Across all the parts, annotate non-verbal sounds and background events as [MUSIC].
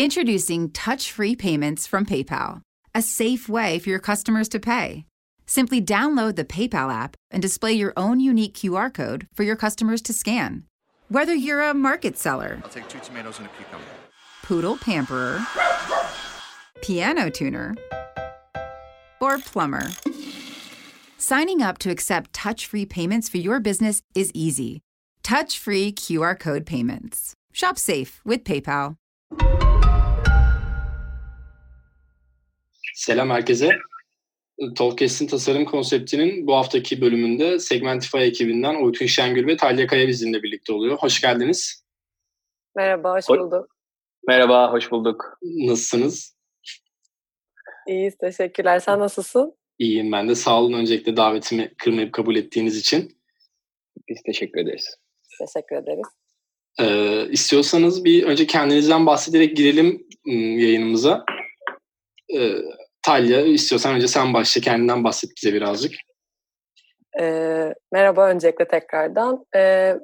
Introducing touch free payments from PayPal, a safe way for your customers to pay. Simply download the PayPal app and display your own unique QR code for your customers to scan. Whether you're a market seller, I'll take two tomatoes and a cucumber. poodle pamperer, piano tuner, or plumber. Signing up to accept touch free payments for your business is easy. Touch free QR code payments. Shop safe with PayPal. Selam herkese. Tolkes'in tasarım konseptinin bu haftaki bölümünde Segmentify ekibinden Oytun Şengül ve Talya Kaya bizimle birlikte oluyor. Hoş geldiniz. Merhaba, hoş bulduk. Merhaba, hoş bulduk. Nasılsınız? İyiyiz, teşekkürler. Sen nasılsın? İyiyim ben de. Sağ olun öncelikle davetimi kırmayıp kabul ettiğiniz için. Biz teşekkür ederiz. Teşekkür ederiz. Ee, istiyorsanız bir önce kendinizden bahsederek girelim ım, yayınımıza. Ee, Talya istiyorsan önce sen başla kendinden bahset bize birazcık. Ee, merhaba öncelikle tekrardan. Ee,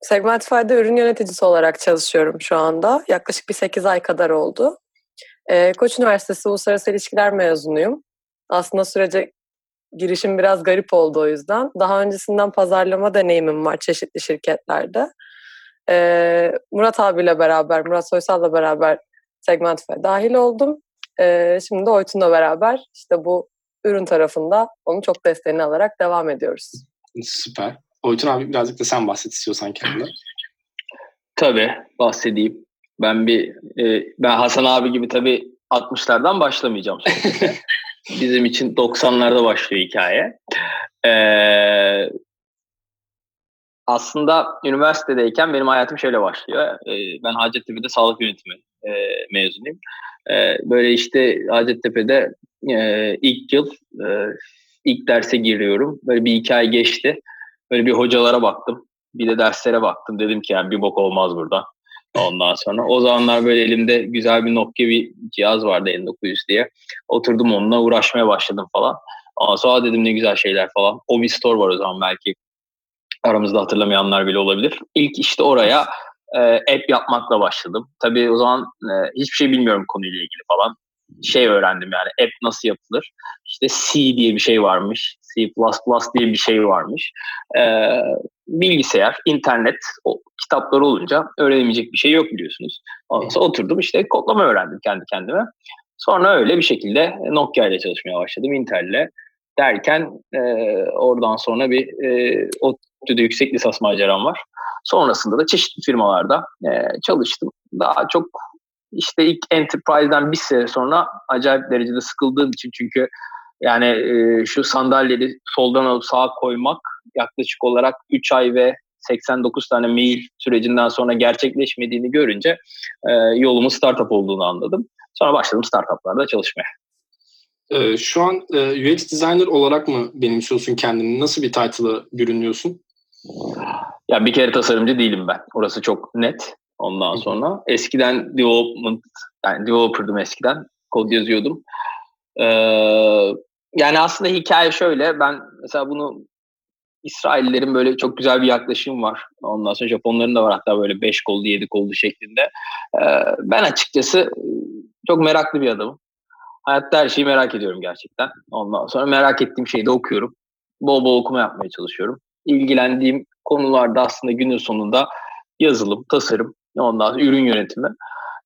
Segmentify'da ürün yöneticisi olarak çalışıyorum şu anda. Yaklaşık bir 8 ay kadar oldu. Ee, Koç Üniversitesi Uluslararası İlişkiler mezunuyum. Aslında sürece girişim biraz garip oldu o yüzden. Daha öncesinden pazarlama deneyimim var çeşitli şirketlerde. Ee, Murat abiyle beraber, Murat Soysal'la beraber Segmentify'a dahil oldum. Ee, şimdi de Oytun'la beraber işte bu ürün tarafında onun çok desteğini alarak devam ediyoruz. Süper. Oytun abi birazcık da sen bahset istiyorsan kendinden. Tabii, bahsedeyim. Ben bir, e, ben Hasan abi gibi tabii 60'lardan başlamayacağım. [LAUGHS] Bizim için 90'larda başlıyor hikaye. Ee, aslında üniversitedeyken benim hayatım şöyle başlıyor. Ee, ben Hacettepe'de sağlık yönetimi e, mezunuyum. Ee, böyle işte Hacettepe'de e, ilk yıl e, ilk derse giriyorum. Böyle bir iki ay geçti. Böyle bir hocalara baktım. Bir de derslere baktım. Dedim ki yani bir bok olmaz burada. Ondan sonra o zamanlar böyle elimde güzel bir Nokia bir cihaz vardı 5900 diye. Oturdum onunla uğraşmaya başladım falan. Ondan sonra dedim ne güzel şeyler falan. O bir store var o zaman belki aramızda hatırlamayanlar bile olabilir. İlk işte oraya e, app yapmakla başladım. Tabii o zaman e, hiçbir şey bilmiyorum konuyla ilgili falan. Şey öğrendim yani app nasıl yapılır. İşte C diye bir şey varmış. C++ diye bir şey varmış. E, bilgisayar, internet, o kitaplar olunca öğrenemeyecek bir şey yok biliyorsunuz. Ondan sonra oturdum işte kodlama öğrendim kendi kendime. Sonra öyle bir şekilde Nokia ile çalışmaya başladım, Intel'le. Derken e, oradan sonra bir e, ODTÜ'de yüksek lisans maceram var. Sonrasında da çeşitli firmalarda e, çalıştım. Daha çok işte ilk Enterprise'den bir sene sonra acayip derecede sıkıldığım için çünkü yani e, şu sandalyeyi soldan alıp sağa koymak yaklaşık olarak 3 ay ve 89 tane mail sürecinden sonra gerçekleşmediğini görünce e, yolumun startup olduğunu anladım. Sonra başladım startuplarda çalışmaya. Ee, şu an e, UX designer olarak mı benimsiyorsun kendini? Nasıl bir title'a bürünüyorsun? Ya bir kere tasarımcı değilim ben. Orası çok net. Ondan sonra eskiden development yani developer'dım eskiden. Kod yazıyordum. Ee, yani aslında hikaye şöyle. Ben mesela bunu İsraillerin böyle çok güzel bir yaklaşım var. Ondan sonra Japonların da var hatta böyle 5 kollu 7 kollu şeklinde. Ee, ben açıkçası çok meraklı bir adamım. Hayatta her şeyi merak ediyorum gerçekten. Ondan sonra merak ettiğim şeyi de okuyorum. Bol bol okuma yapmaya çalışıyorum. İlgilendiğim konularda aslında günün sonunda yazılım, tasarım, ondan sonra ürün yönetimi.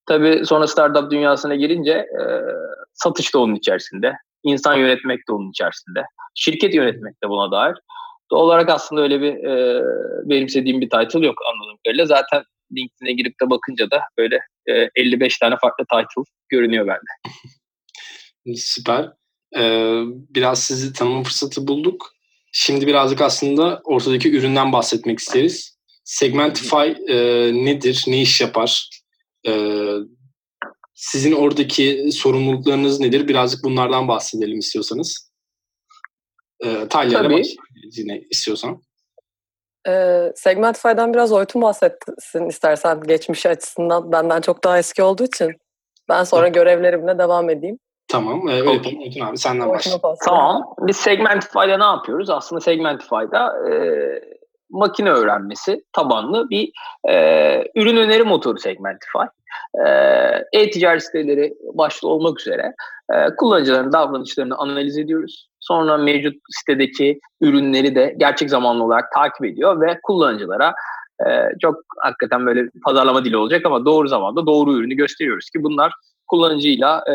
Tabii sonra startup dünyasına girince e, satış da onun içerisinde. insan yönetmek de onun içerisinde. Şirket yönetmek de buna dair. Doğal olarak aslında öyle bir e, benimsediğim bir title yok anladığım kadarıyla. Zaten LinkedIn'e girip de bakınca da böyle e, 55 tane farklı title görünüyor bende. [LAUGHS] Süper. Ee, biraz sizi tanıma fırsatı bulduk. Şimdi birazcık aslında ortadaki üründen bahsetmek isteriz. Segmentify e, nedir? Ne iş yapar? E, sizin oradaki sorumluluklarınız nedir? Birazcık bunlardan bahsedelim istiyorsanız. E, Talya'yla başlayabiliriz yine istiyorsan. Ee, Segmentify'dan biraz Oytun bahsetsin istersen geçmiş açısından. Benden çok daha eski olduğu için. Ben sonra görevlerimle devam edeyim. Tamam. E, öyle yapalım. Oytun abi senden başla. Tamam. Biz Segmentify'da ne yapıyoruz? Aslında Segmentify'da e, makine öğrenmesi tabanlı bir e, ürün öneri motoru Segmentify. E, e-ticaret siteleri başta olmak üzere e, kullanıcıların davranışlarını analiz ediyoruz. Sonra mevcut sitedeki ürünleri de gerçek zamanlı olarak takip ediyor ve kullanıcılara e, çok hakikaten böyle pazarlama dili olacak ama doğru zamanda doğru ürünü gösteriyoruz ki bunlar kullanıcıyla e,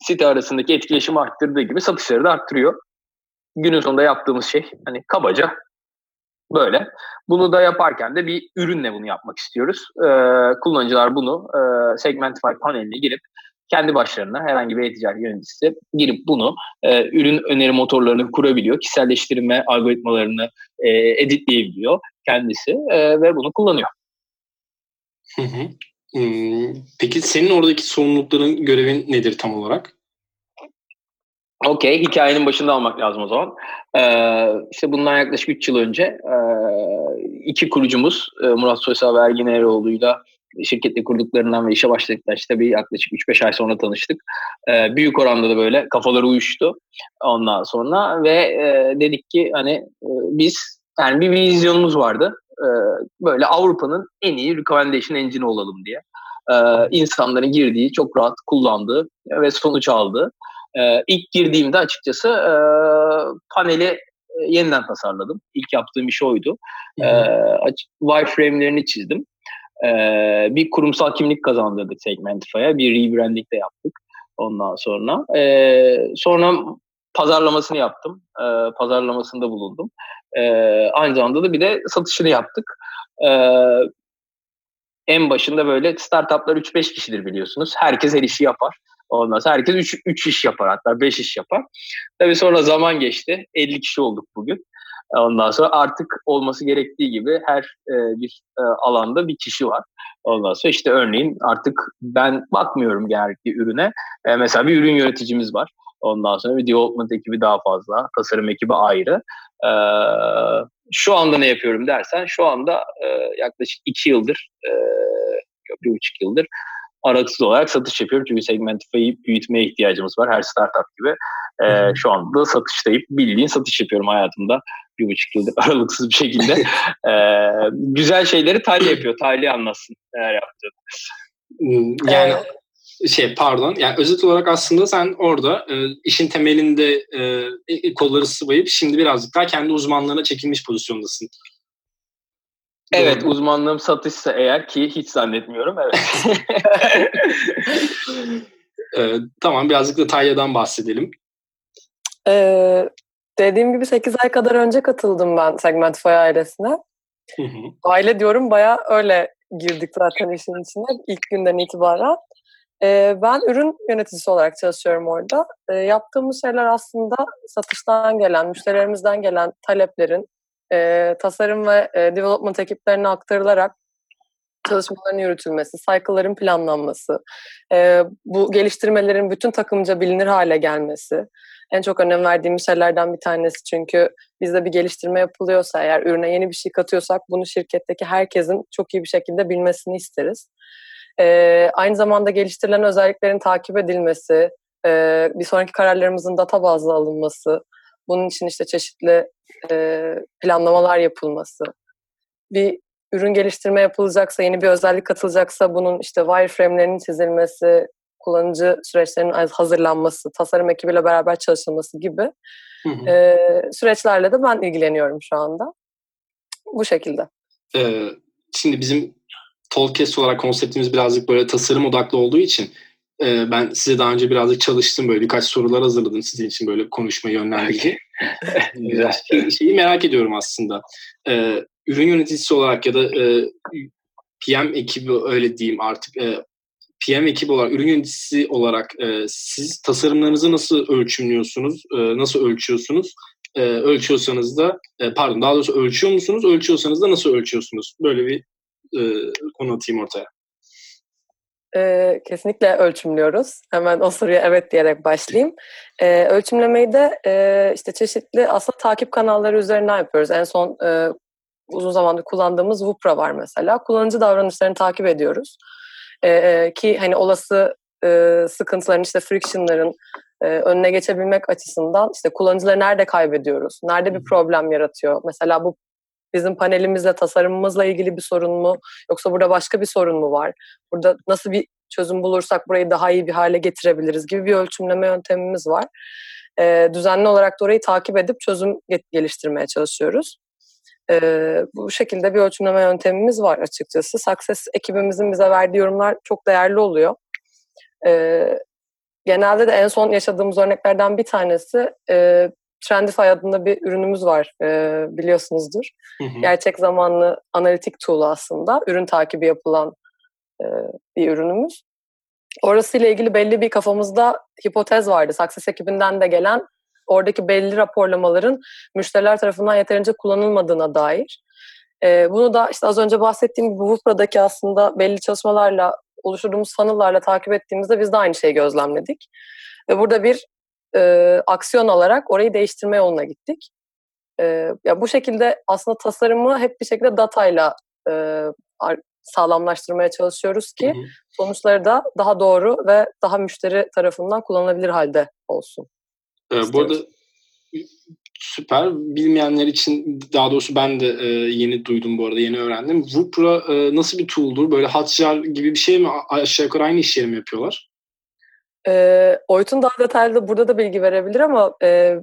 site arasındaki etkileşimi arttırdığı gibi satışları da arttırıyor. Günün sonunda yaptığımız şey hani kabaca böyle. Bunu da yaparken de bir ürünle bunu yapmak istiyoruz. Ee, kullanıcılar bunu e, Segmentify paneline girip kendi başlarına herhangi bir e-ticaret yöneticisi girip bunu e, ürün öneri motorlarını kurabiliyor. Kişiselleştirme algoritmalarını e, editleyebiliyor kendisi e, ve bunu kullanıyor. Hı hı. Hmm, peki senin oradaki sorumlulukların görevin nedir tam olarak? Okey, hikayenin başında almak lazım o zaman. Ee, işte bundan yaklaşık 3 yıl önce e, iki kurucumuz e, Murat Soysal ve Ergin Eroğlu'yla şirkette kurduklarından ve işe başladıklar işte bir yaklaşık 3-5 ay sonra tanıştık. Ee, büyük oranda da böyle kafaları uyuştu ondan sonra ve e, dedik ki hani e, biz yani bir vizyonumuz vardı. E, böyle Avrupa'nın en iyi recommendation engine olalım diye. E, insanların girdiği, çok rahat kullandığı ve sonuç aldığı. E, ilk girdiğimde açıkçası e, paneli yeniden tasarladım. İlk yaptığım iş oydu. E, wireframe'lerini çizdim. E, bir kurumsal kimlik kazandırdık Segmentify'a. Bir rebranding de yaptık ondan sonra. E, sonra pazarlamasını yaptım. E, pazarlamasında bulundum. E, aynı zamanda da bir de satışını yaptık. E, en başında böyle startuplar 3-5 kişidir biliyorsunuz. Herkes her işi yapar. Ondan sonra herkes 3, 3 iş yapar hatta 5 iş yapar. Tabii sonra zaman geçti. 50 kişi olduk bugün. Ondan sonra artık olması gerektiği gibi her e, bir e, alanda bir kişi var. Ondan sonra işte örneğin artık ben bakmıyorum genellikle ürüne. E, mesela bir ürün yöneticimiz var. Ondan sonra bir development ekibi daha fazla, tasarım ekibi ayrı. E, şu anda ne yapıyorum dersen, şu anda e, yaklaşık iki yıldır, e, bir buçuk yıldır aralıksız olarak satış yapıyorum. Çünkü Segmentify'ı büyütmeye ihtiyacımız var her startup gibi. E, şu anda satıştayım. Bildiğin satış yapıyorum hayatımda. Bir buçuk yıldır [LAUGHS] aralıksız bir şekilde. e, güzel şeyleri Tali yapıyor. Tali anlatsın neler yaptığını. Hmm, yani şey pardon yani özet olarak aslında sen orada e, işin temelinde e, kolları sıvayıp şimdi birazcık daha kendi uzmanlığına çekilmiş pozisyondasın. Evet Doğru. uzmanlığım satışsa eğer ki hiç zannetmiyorum evet. [LAUGHS] [LAUGHS] ee, tamam birazcık da Talya'dan bahsedelim. Ee, dediğim gibi 8 ay kadar önce katıldım ben Segmentify ailesine. Hı hı. Aile diyorum baya öyle girdik zaten işin içine ilk günden itibaren. Ben ürün yöneticisi olarak çalışıyorum orada. Yaptığımız şeyler aslında satıştan gelen, müşterilerimizden gelen taleplerin tasarım ve development ekiplerine aktarılarak çalışmaların yürütülmesi, cycle'ların planlanması, bu geliştirmelerin bütün takımca bilinir hale gelmesi en çok önem verdiğim şeylerden bir tanesi. Çünkü bizde bir geliştirme yapılıyorsa eğer ürüne yeni bir şey katıyorsak bunu şirketteki herkesin çok iyi bir şekilde bilmesini isteriz. E, aynı zamanda geliştirilen özelliklerin takip edilmesi, e, bir sonraki kararlarımızın data bazlı alınması, bunun için işte çeşitli e, planlamalar yapılması, bir ürün geliştirme yapılacaksa, yeni bir özellik katılacaksa bunun işte wireframe'lerinin çizilmesi, kullanıcı süreçlerinin hazırlanması, tasarım ekibiyle beraber çalışılması gibi hı hı. E, süreçlerle de ben ilgileniyorum şu anda. Bu şekilde. Ee, şimdi bizim Tolkes olarak konseptimiz birazcık böyle tasarım odaklı olduğu için e, ben size daha önce birazcık çalıştım böyle birkaç sorular hazırladım sizin için böyle konuşma yönlendirdi. [LAUGHS] Güzel. [LAUGHS] Şey, şeyi merak ediyorum aslında. E, ürün yöneticisi olarak ya da e, PM ekibi öyle diyeyim artık e, PM ekibi olarak, ürün yöneticisi olarak e, siz tasarımlarınızı nasıl ölçümlüyorsunuz, e, nasıl ölçüyorsunuz? E, ölçüyorsanız da, e, pardon daha doğrusu ölçüyor musunuz? Ölçüyorsanız da nasıl ölçüyorsunuz? Böyle bir e, konu atayım ortaya. E, kesinlikle ölçümlüyoruz. Hemen o soruya evet diyerek başlayayım. E, ölçümlemeyi de e, işte çeşitli aslında takip kanalları üzerinden yapıyoruz. En son e, uzun zamandır kullandığımız Wupra var mesela. Kullanıcı davranışlarını takip ediyoruz. E, ki hani olası e, sıkıntıların işte frictionların e, önüne geçebilmek açısından işte kullanıcıları nerede kaybediyoruz? Nerede bir problem yaratıyor? Mesela bu Bizim panelimizle, tasarımımızla ilgili bir sorun mu? Yoksa burada başka bir sorun mu var? Burada nasıl bir çözüm bulursak burayı daha iyi bir hale getirebiliriz gibi bir ölçümleme yöntemimiz var. E, düzenli olarak da orayı takip edip çözüm geliştirmeye çalışıyoruz. E, bu şekilde bir ölçümleme yöntemimiz var açıkçası. Success ekibimizin bize verdiği yorumlar çok değerli oluyor. E, genelde de en son yaşadığımız örneklerden bir tanesi e, Trendify adında bir ürünümüz var e, biliyorsunuzdur. Hı hı. Gerçek zamanlı analitik tool aslında. Ürün takibi yapılan e, bir ürünümüz. Orasıyla ilgili belli bir kafamızda hipotez vardı. Success ekibinden de gelen oradaki belli raporlamaların müşteriler tarafından yeterince kullanılmadığına dair. E, bunu da işte az önce bahsettiğim gibi Wufra'daki aslında belli çalışmalarla oluşturduğumuz funnel'larla takip ettiğimizde biz de aynı şeyi gözlemledik. Ve burada bir e, aksiyon alarak orayı değiştirme yoluna gittik. E, ya bu şekilde aslında tasarımı hep bir şekilde datayla e, sağlamlaştırmaya çalışıyoruz ki hı hı. sonuçları da daha doğru ve daha müşteri tarafından kullanılabilir halde olsun. Ee, bu arada süper. Bilmeyenler için daha doğrusu ben de e, yeni duydum bu arada, yeni öğrendim. Wupra e, nasıl bir tool'dur? Böyle Hotjar gibi bir şey mi? Aşağı yukarı aynı işleri mi yapıyorlar? E, Oytun daha detaylı burada da bilgi verebilir ama e,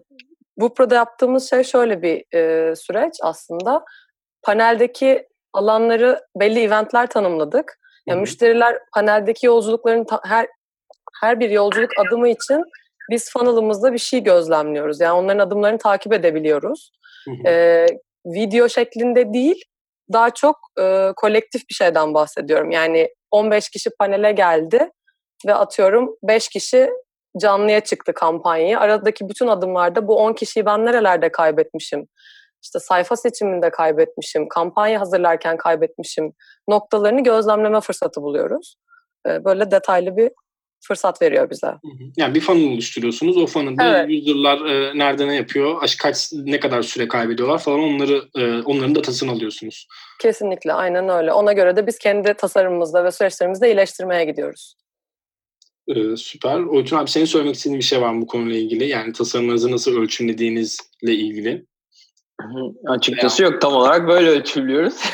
Wupra'da yaptığımız şey şöyle bir e, süreç aslında. Paneldeki alanları belli eventler tanımladık. Yani müşteriler paneldeki yolculukların ta- her her bir yolculuk adımı için biz funnel'ımızda bir şey gözlemliyoruz. Yani onların adımlarını takip edebiliyoruz. Ee, video şeklinde değil, daha çok e, kolektif bir şeyden bahsediyorum. Yani 15 kişi panele geldi ve atıyorum 5 kişi canlıya çıktı kampanyayı. Aradaki bütün adımlarda bu 10 kişiyi ben nerelerde kaybetmişim? işte sayfa seçiminde kaybetmişim, kampanya hazırlarken kaybetmişim noktalarını gözlemleme fırsatı buluyoruz. Böyle detaylı bir fırsat veriyor bize. Yani bir funnel oluşturuyorsunuz. O funnel'da evet. user'lar e, nerede ne yapıyor, kaç ne kadar süre kaybediyorlar falan onları e, onların datasını alıyorsunuz. Kesinlikle aynen öyle. Ona göre de biz kendi tasarımımızda ve süreçlerimizde iyileştirmeye gidiyoruz. Ee, süper. Oytun abi senin söylemek istediğin bir şey var mı bu konuyla ilgili? Yani tasarımlarınızı nasıl ölçümlediğinizle ilgili. Açıkçası yok. Tam olarak böyle ölçümlüyoruz. [LAUGHS]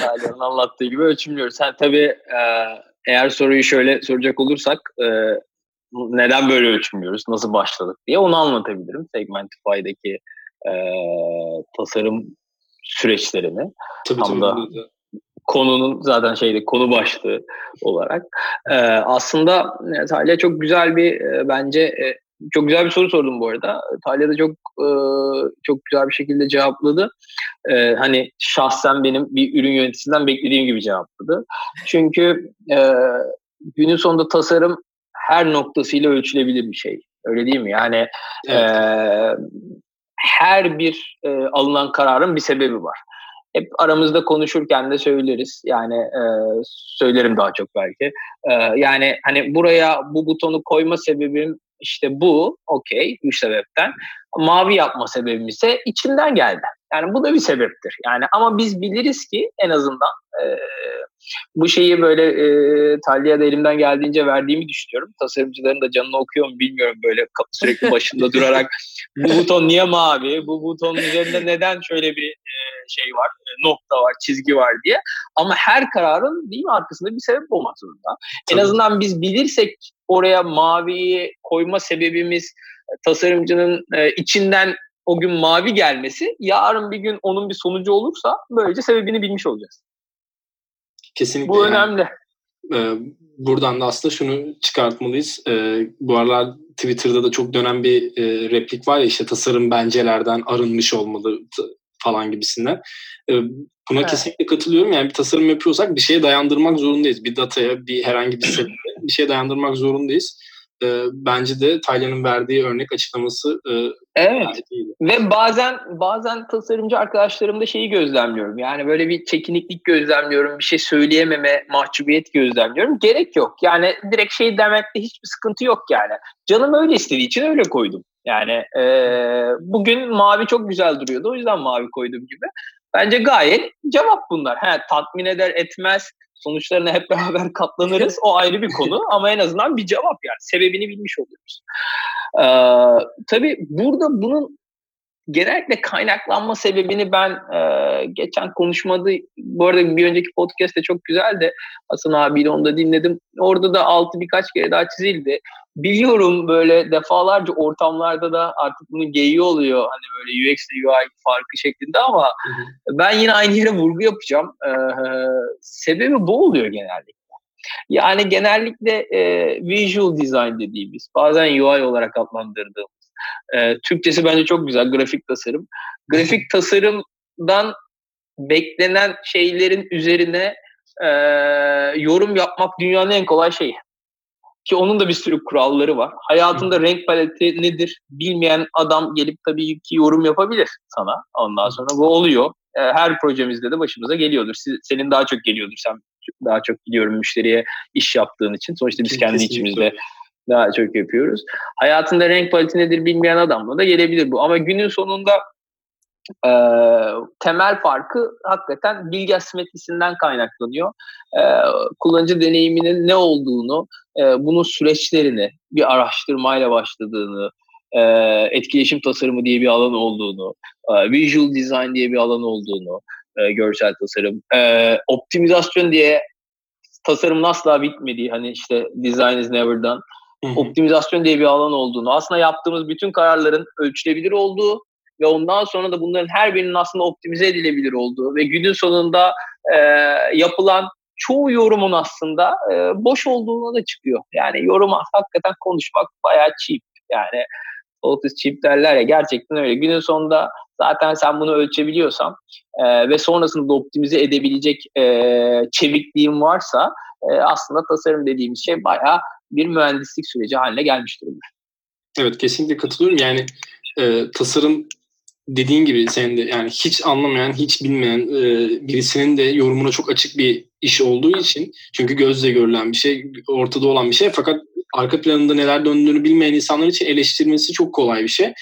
Talya'nın anlattığı gibi ölçümlüyoruz. Sen tabii e, eğer soruyu şöyle soracak olursak e, neden böyle ölçümlüyoruz, nasıl başladık diye onu anlatabilirim. Segmentify'daki e, tasarım süreçlerini. Tabii, Tam tabii, da tabii. Konunun zaten şeyde konu başlığı olarak. E, aslında Talya çok güzel bir e, bence e, çok güzel bir soru sordum bu arada. Talya da çok e, çok güzel bir şekilde cevapladı. E, hani şahsen benim bir ürün yöneticisinden beklediğim gibi cevapladı. Çünkü e, günün sonunda tasarım her noktasıyla ölçülebilir bir şey. Öyle değil mi? Yani evet. e, her bir e, alınan kararın bir sebebi var. Hep aramızda konuşurken de söyleriz. Yani e, söylerim daha çok belki. E, yani hani buraya bu butonu koyma sebebim işte bu okey bu sebepten. Mavi yapma sebebim ise içimden geldi. Yani bu da bir sebeptir. Yani ama biz biliriz ki en azından e, bu şeyi böyle e, Talya'da elimden geldiğince verdiğimi düşünüyorum. Tasarımcıların da canını okuyor mu bilmiyorum böyle sürekli başında [LAUGHS] durarak bu buton niye mavi, bu butonun üzerinde neden şöyle bir e, şey var, e, nokta var, çizgi var diye. Ama her kararın değil mi arkasında bir sebep olmak zorunda. Tabii. En azından biz bilirsek oraya maviyi koyma sebebimiz tasarımcının e, içinden o gün mavi gelmesi yarın bir gün onun bir sonucu olursa böylece sebebini bilmiş olacağız. Kesinlikle. Bu yani, önemli. E, buradan da aslında şunu çıkartmalıyız. E, bu aralar Twitter'da da çok dönen bir e, replik var ya işte tasarım bencelerden arınmış olmalı falan gibisinden. E, buna evet. kesinlikle katılıyorum. Yani bir tasarım yapıyorsak bir şeye dayandırmak zorundayız. Bir dataya, bir herhangi bir [CLEARS THROAT] sebebe bir şeye dayandırmak zorundayız e, bence de Taylan'ın verdiği örnek açıklaması e, evet. iyiydi. Ve bazen bazen tasarımcı arkadaşlarımda şeyi gözlemliyorum. Yani böyle bir çekiniklik gözlemliyorum. Bir şey söyleyememe, mahcubiyet gözlemliyorum. Gerek yok. Yani direkt şey demekte hiçbir sıkıntı yok yani. Canım öyle istediği için öyle koydum. Yani e, bugün mavi çok güzel duruyordu. O yüzden mavi koydum gibi. Bence gayet cevap bunlar. He, tatmin eder etmez sonuçlarına hep [LAUGHS] beraber katlanırız. O ayrı bir konu [LAUGHS] ama en azından bir cevap yani. Sebebini bilmiş oluyoruz. Ee, tabii burada bunun genellikle kaynaklanma sebebini ben e, geçen konuşmada bu arada bir önceki podcast de çok güzeldi. Hasan abiyle onu da dinledim. Orada da altı birkaç kere daha çizildi. Biliyorum böyle defalarca ortamlarda da artık bunun geyiği oluyor. Hani böyle UX ile UI farkı şeklinde ama ben yine aynı yere vurgu yapacağım. Ee, sebebi bu oluyor genellikle. Yani genellikle e, visual design dediğimiz, bazen UI olarak adlandırdığımız, e, Türkçesi bence çok güzel, grafik tasarım. Grafik [LAUGHS] tasarımdan beklenen şeylerin üzerine e, yorum yapmak dünyanın en kolay şeyi. Ki onun da bir sürü kuralları var. Hayatında renk paleti nedir bilmeyen adam gelip tabii ki yorum yapabilir sana. Ondan sonra bu oluyor. E, her projemizde de başımıza geliyordur. Siz, senin daha çok geliyordur. Sen daha çok biliyorum müşteriye iş yaptığın için. Sonuçta biz kendi Kesinlikle. içimizde daha çok yapıyoruz. Hayatında renk paleti nedir bilmeyen adamla da gelebilir bu. Ama günün sonunda e, temel farkı hakikaten bilgi asimetrisinden kaynaklanıyor. E, kullanıcı deneyiminin ne olduğunu, e, bunun süreçlerini bir araştırmayla başladığını, e, etkileşim tasarımı diye bir alan olduğunu, e, visual design diye bir alan olduğunu, e, görsel tasarım, e, optimizasyon diye tasarımın asla bitmediği hani işte design is never done optimizasyon diye bir alan olduğunu, aslında yaptığımız bütün kararların ölçülebilir olduğu ve ondan sonra da bunların her birinin aslında optimize edilebilir olduğu ve günün sonunda e, yapılan çoğu yorumun aslında e, boş olduğuna da çıkıyor. Yani yorum hakikaten konuşmak bayağı cheap. Yani Otis cheap derler ya gerçekten öyle. Günün sonunda zaten sen bunu ölçebiliyorsan e, ve sonrasında optimize edebilecek e, çevikliğin varsa e, aslında tasarım dediğimiz şey bayağı bir mühendislik süreci haline gelmiş durumda. Evet kesinlikle katılıyorum. Yani e, tasarım dediğin gibi senin de yani hiç anlamayan, hiç bilmeyen e, birisinin de yorumuna çok açık bir iş olduğu için çünkü gözle görülen bir şey, ortada olan bir şey fakat arka planında neler döndüğünü bilmeyen insanlar için eleştirmesi çok kolay bir şey.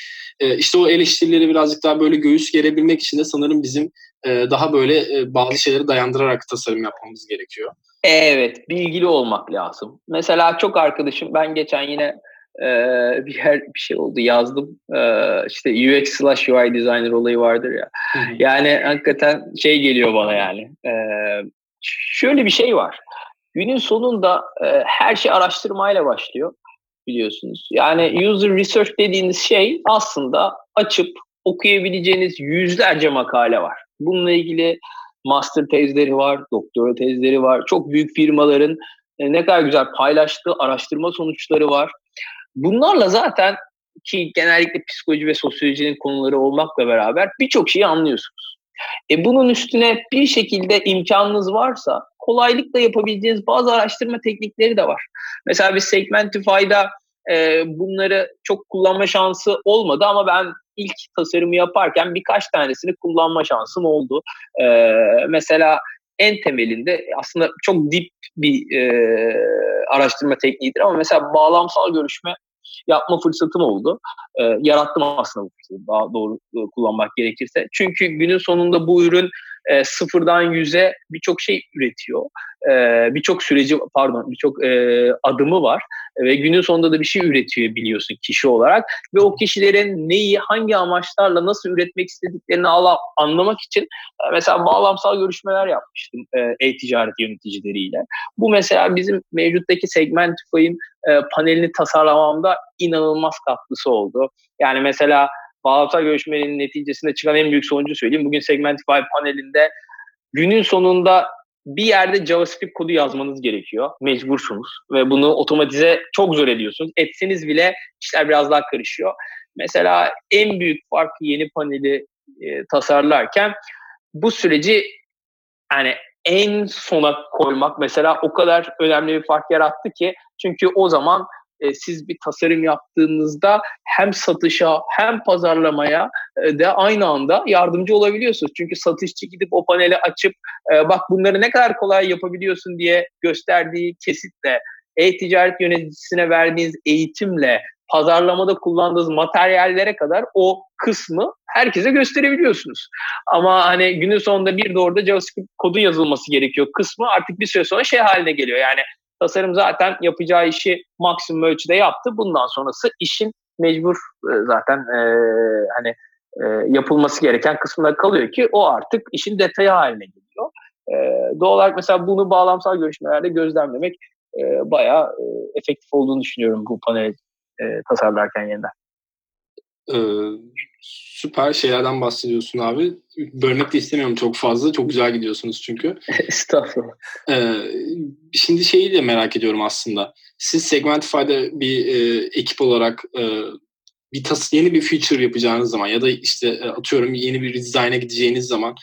E, işte o eleştirileri birazcık daha böyle göğüs gerebilmek için de sanırım bizim e, daha böyle e, bazı şeyleri dayandırarak tasarım yapmamız gerekiyor. Evet, bilgili olmak lazım. Mesela çok arkadaşım, ben geçen yine e, bir yer bir şey oldu yazdım. E, işte UX slash UI designer olayı vardır ya. Yani hakikaten şey geliyor bana yani. E, şöyle bir şey var. Günün sonunda e, her şey araştırmayla başlıyor biliyorsunuz. Yani user research dediğiniz şey aslında açıp okuyabileceğiniz yüzlerce makale var. Bununla ilgili master tezleri var, doktora tezleri var. Çok büyük firmaların e, ne kadar güzel paylaştığı araştırma sonuçları var. Bunlarla zaten ki genellikle psikoloji ve sosyolojinin konuları olmakla beraber birçok şeyi anlıyorsunuz. E bunun üstüne bir şekilde imkanınız varsa kolaylıkla yapabileceğiniz bazı araştırma teknikleri de var. Mesela bir Segmentify'da e, bunları çok kullanma şansı olmadı ama ben ilk tasarımı yaparken birkaç tanesini kullanma şansım oldu. E, mesela en temelinde aslında çok dip bir e, araştırma tekniğidir ama mesela bağlamsal görüşme yapma fırsatım oldu. E, yarattım aslında bu fırsatı daha doğru e, kullanmak gerekirse. Çünkü günün sonunda bu ürün e, sıfırdan yüze birçok şey üretiyor. E, birçok süreci pardon birçok e, adımı var ve günün sonunda da bir şey üretiyor biliyorsun kişi olarak ve o kişilerin neyi hangi amaçlarla nasıl üretmek istediklerini ala, anlamak için e, mesela bağlamsal görüşmeler yapmıştım e, e-ticaret yöneticileriyle. Bu mesela bizim mevcuttaki Segmentify'in e, panelini tasarlamamda inanılmaz katkısı oldu. Yani mesela bağlamsal görüşmenin neticesinde çıkan en büyük sonucu söyleyeyim. Bugün Segmentify panelinde günün sonunda bir yerde JavaScript kodu yazmanız gerekiyor. Mecbursunuz. Ve bunu otomatize çok zor ediyorsunuz. Etseniz bile işler biraz daha karışıyor. Mesela en büyük fark yeni paneli e, tasarlarken bu süreci yani en sona koymak mesela o kadar önemli bir fark yarattı ki çünkü o zaman e, siz bir tasarım yaptığınızda hem satışa hem pazarlamaya e, de aynı anda yardımcı olabiliyorsunuz. Çünkü satışçı gidip o paneli açıp e, bak bunları ne kadar kolay yapabiliyorsun diye gösterdiği kesitle e-ticaret yöneticisine verdiğiniz eğitimle pazarlamada kullandığınız materyallere kadar o kısmı herkese gösterebiliyorsunuz. Ama hani günün sonunda bir de orada JavaScript kodu yazılması gerekiyor kısmı artık bir süre sonra şey haline geliyor. Yani Tasarım zaten yapacağı işi maksimum ölçüde yaptı. Bundan sonrası işin mecbur e, zaten e, hani e, yapılması gereken kısımlar kalıyor ki o artık işin detayı haline geliyor. E, doğal olarak mesela bunu bağlamsal görüşmelerde gözlemlemek e, bayağı e, efektif olduğunu düşünüyorum bu panel e, tasarlarken yeniden. Ee, süper şeylerden bahsediyorsun abi. Bölmek de istemiyorum çok fazla. Çok güzel gidiyorsunuz çünkü. [LAUGHS] Estağfurullah. Ee, şimdi şeyi de merak ediyorum aslında. Siz Segmentify'da bir e, ekip olarak e, bir tas yeni bir feature yapacağınız zaman ya da işte e, atıyorum yeni bir design'a gideceğiniz zaman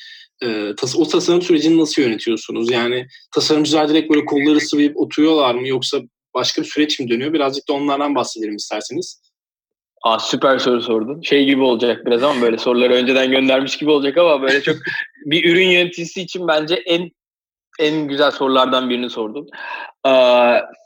e, tas o tasarım sürecini nasıl yönetiyorsunuz? Yani tasarımcılar direkt böyle kolları sıvayıp oturuyorlar mı yoksa başka bir süreç mi dönüyor? Birazcık da onlardan bahsedelim isterseniz. Aa, süper soru sordun. Şey gibi olacak biraz ama böyle soruları önceden göndermiş gibi olacak ama böyle çok [LAUGHS] bir ürün yöneticisi için bence en en güzel sorulardan birini sordum. Ee,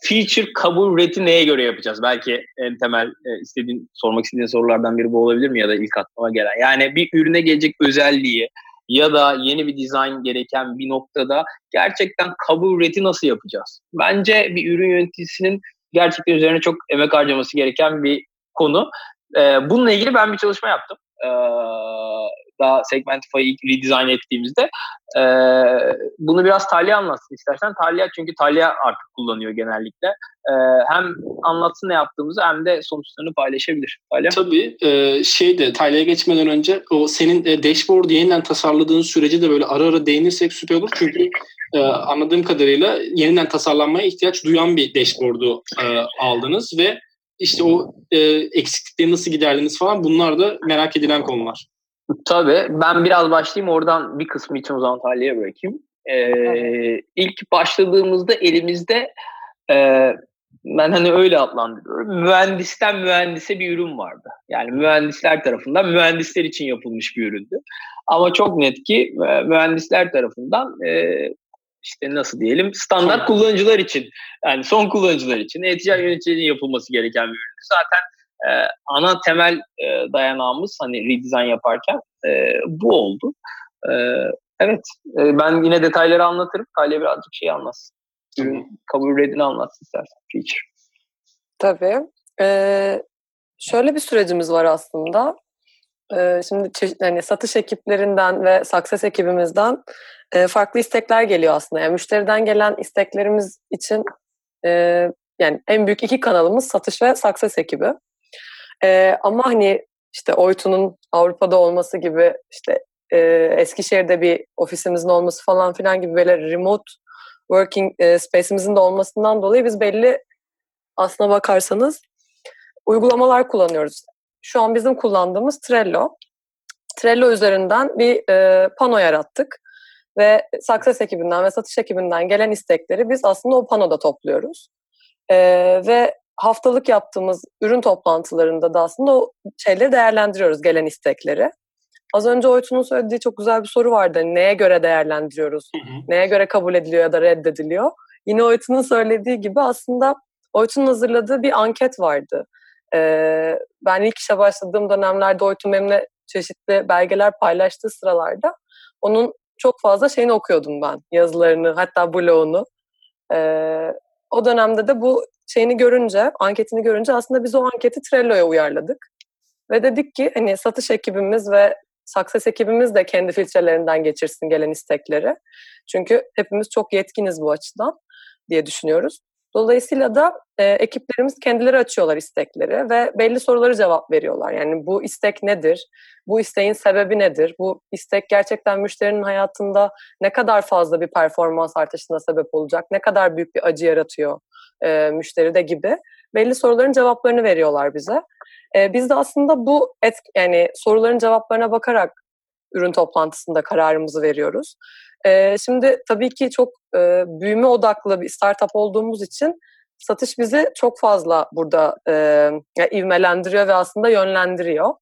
feature kabul reti neye göre yapacağız? Belki en temel e, istediğin sormak istediğin sorulardan biri bu olabilir mi ya da ilk aklıma gelen. Yani bir ürüne gelecek özelliği ya da yeni bir dizayn gereken bir noktada gerçekten kabul reti nasıl yapacağız? Bence bir ürün yöneticisinin gerçekten üzerine çok emek harcaması gereken bir konu. Ee, bununla ilgili ben bir çalışma yaptım. Ee, daha Segmentify'ı redesign ettiğimizde. E, bunu biraz Talya anlatsın istersen. Talya çünkü Talya artık kullanıyor genellikle. E, hem anlatsın ne yaptığımızı hem de sonuçlarını paylaşabilir. Talya. Tabii. E, şey de Talya'ya geçmeden önce o senin e, dashboard yeniden tasarladığın süreci de böyle ara ara değinirsek süper olur. Çünkü e, anladığım kadarıyla yeniden tasarlanmaya ihtiyaç duyan bir dashboard'u e, aldınız ve işte o e, eksiklikleri nasıl giderdiniz falan bunlar da merak edilen konular. Tabii. Ben biraz başlayayım oradan bir kısmı için o zaman Talya'ya bırakayım. Ee, ilk başladığımızda elimizde e, ben hani öyle adlandırıyorum. Mühendisten mühendise bir ürün vardı. Yani mühendisler tarafından mühendisler için yapılmış bir üründü. Ama çok net ki mühendisler tarafından e, işte nasıl diyelim standart son. kullanıcılar için yani son kullanıcılar için e-ticaret yöneticilerinin yapılması gereken bir üründü. Zaten e, ana temel e, dayanağımız hani redesign yaparken e, bu oldu. E, evet e, ben yine detayları anlatırım. Talya birazcık şey anlatsın. Ürün kabul redini anlatsın istersen feature. Tabii. Ee, şöyle bir sürecimiz var aslında. Ee, şimdi hani satış ekiplerinden ve success ekibimizden e, farklı istekler geliyor aslında. Yani müşteriden gelen isteklerimiz için e, yani en büyük iki kanalımız satış ve success ekibi. E, ama hani işte Oytun'un Avrupa'da olması gibi işte e, Eskişehir'de bir ofisimizin olması falan filan gibi böyle remote working e, space'imizin de olmasından dolayı biz belli aslına bakarsanız uygulamalar kullanıyoruz. Şu an bizim kullandığımız Trello. Trello üzerinden bir e, pano yarattık ve Success ekibinden ve satış ekibinden gelen istekleri biz aslında o panoda topluyoruz. E, ve haftalık yaptığımız ürün toplantılarında da aslında o şeyleri değerlendiriyoruz, gelen istekleri. Az önce Oytun'un söylediği çok güzel bir soru vardı. Hani neye göre değerlendiriyoruz? Hı hı. Neye göre kabul ediliyor ya da reddediliyor? Yine Oytun'un söylediği gibi aslında Oytun'un hazırladığı bir anket vardı. Ee, ben ilk işe başladığım dönemlerde Oytun benimle çeşitli belgeler paylaştığı sıralarda onun çok fazla şeyini okuyordum ben. Yazılarını, hatta blogunu. Ee, o dönemde de bu şeyini görünce, anketini görünce aslında biz o anketi Trello'ya uyarladık. Ve dedik ki hani satış ekibimiz ve Success ekibimiz de kendi filtrelerinden geçirsin gelen istekleri. Çünkü hepimiz çok yetkiniz bu açıdan diye düşünüyoruz. Dolayısıyla da e, ekiplerimiz kendileri açıyorlar istekleri ve belli soruları cevap veriyorlar. Yani bu istek nedir? Bu isteğin sebebi nedir? Bu istek gerçekten müşterinin hayatında ne kadar fazla bir performans artışına sebep olacak? Ne kadar büyük bir acı yaratıyor e, müşteride gibi? Belli soruların cevaplarını veriyorlar bize. E, biz de aslında bu et, yani soruların cevaplarına bakarak ürün toplantısında kararımızı veriyoruz. Şimdi tabii ki çok büyüme odaklı bir startup olduğumuz için satış bizi çok fazla burada e, ivmelendiriyor ve aslında yönlendiriyor.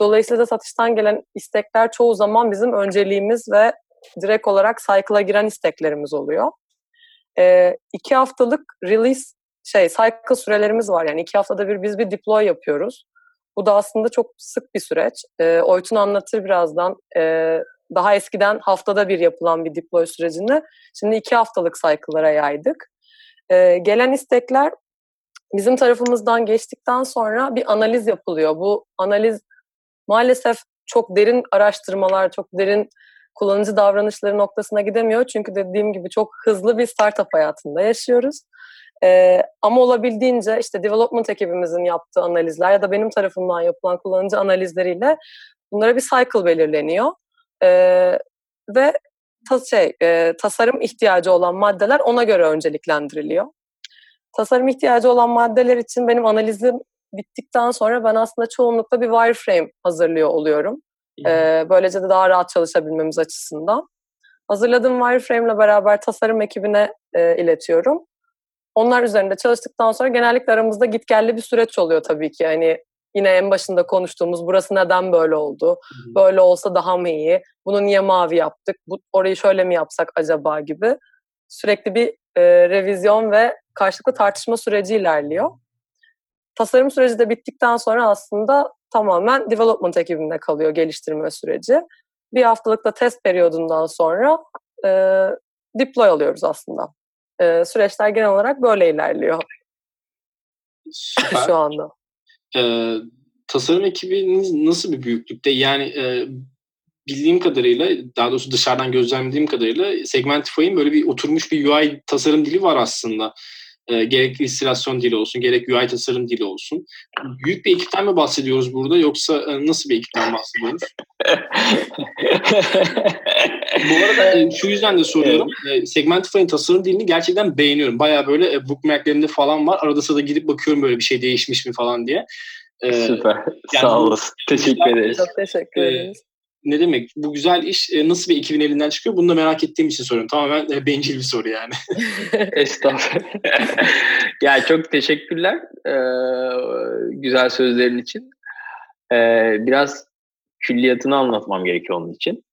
Dolayısıyla da satıştan gelen istekler çoğu zaman bizim önceliğimiz ve direkt olarak cycle'a giren isteklerimiz oluyor. E, iki haftalık release şey cycle sürelerimiz var. Yani iki haftada bir biz bir deploy yapıyoruz. Bu da aslında çok sık bir süreç. E, Oytun anlatır birazdan. E, daha eskiden haftada bir yapılan bir deploy sürecini şimdi iki haftalık cycle'lara yaydık. E, gelen istekler bizim tarafımızdan geçtikten sonra bir analiz yapılıyor. Bu analiz maalesef çok derin araştırmalar, çok derin kullanıcı davranışları noktasına gidemiyor. Çünkü dediğim gibi çok hızlı bir startup hayatında yaşıyoruz. Ee, ama olabildiğince işte development ekibimizin yaptığı analizler ya da benim tarafımdan yapılan kullanıcı analizleriyle bunlara bir cycle belirleniyor. Ee, ve ta şey, e, tasarım ihtiyacı olan maddeler ona göre önceliklendiriliyor. Tasarım ihtiyacı olan maddeler için benim analizim bittikten sonra ben aslında çoğunlukla bir wireframe hazırlıyor oluyorum. Ee, böylece de daha rahat çalışabilmemiz açısından. Hazırladığım wireframe ile beraber tasarım ekibine e, iletiyorum. Onlar üzerinde çalıştıktan sonra genellikle aramızda gitgelli bir süreç oluyor tabii ki. Hani yine en başında konuştuğumuz burası neden böyle oldu? Böyle olsa daha mı iyi? Bunu niye mavi yaptık? Bu, orayı şöyle mi yapsak acaba gibi. Sürekli bir e, revizyon ve karşılıklı tartışma süreci ilerliyor. Tasarım süreci de bittikten sonra aslında tamamen development ekibinde kalıyor geliştirme süreci. Bir haftalık da test periyodundan sonra e, deploy alıyoruz aslında. E, süreçler genel olarak böyle ilerliyor. Süper. [LAUGHS] Şu anda. Ee, tasarım ekibiniz nasıl bir büyüklükte? Yani e, bildiğim kadarıyla, daha doğrusu dışarıdan gözlemlediğim kadarıyla Segmentify'in böyle bir oturmuş bir UI tasarım dili var aslında. E, gerek illüstrasyon dili olsun, gerek UI tasarım dili olsun. Büyük bir ekipten mi bahsediyoruz burada yoksa e, nasıl bir ekipten bahsediyoruz? Bu arada e, şu yüzden de soruyorum. E, Segmentify'in tasarım dilini gerçekten beğeniyorum. Baya böyle e, bookmarklerimde falan var. Arada sırada gidip bakıyorum böyle bir şey değişmiş mi falan diye. E, Süper. Yani Sağ olasın. Teşekkür ederiz. Çok teşekkür ederiz. Ne demek? Bu güzel iş e, nasıl bir ekibin elinden çıkıyor? Bunu da merak ettiğim için soruyorum. Tamamen e, bencil bir soru yani. [LAUGHS] Estağfurullah. [LAUGHS] yani çok teşekkürler e, güzel sözlerin için. Biraz külliyatını anlatmam gerekiyor onun için.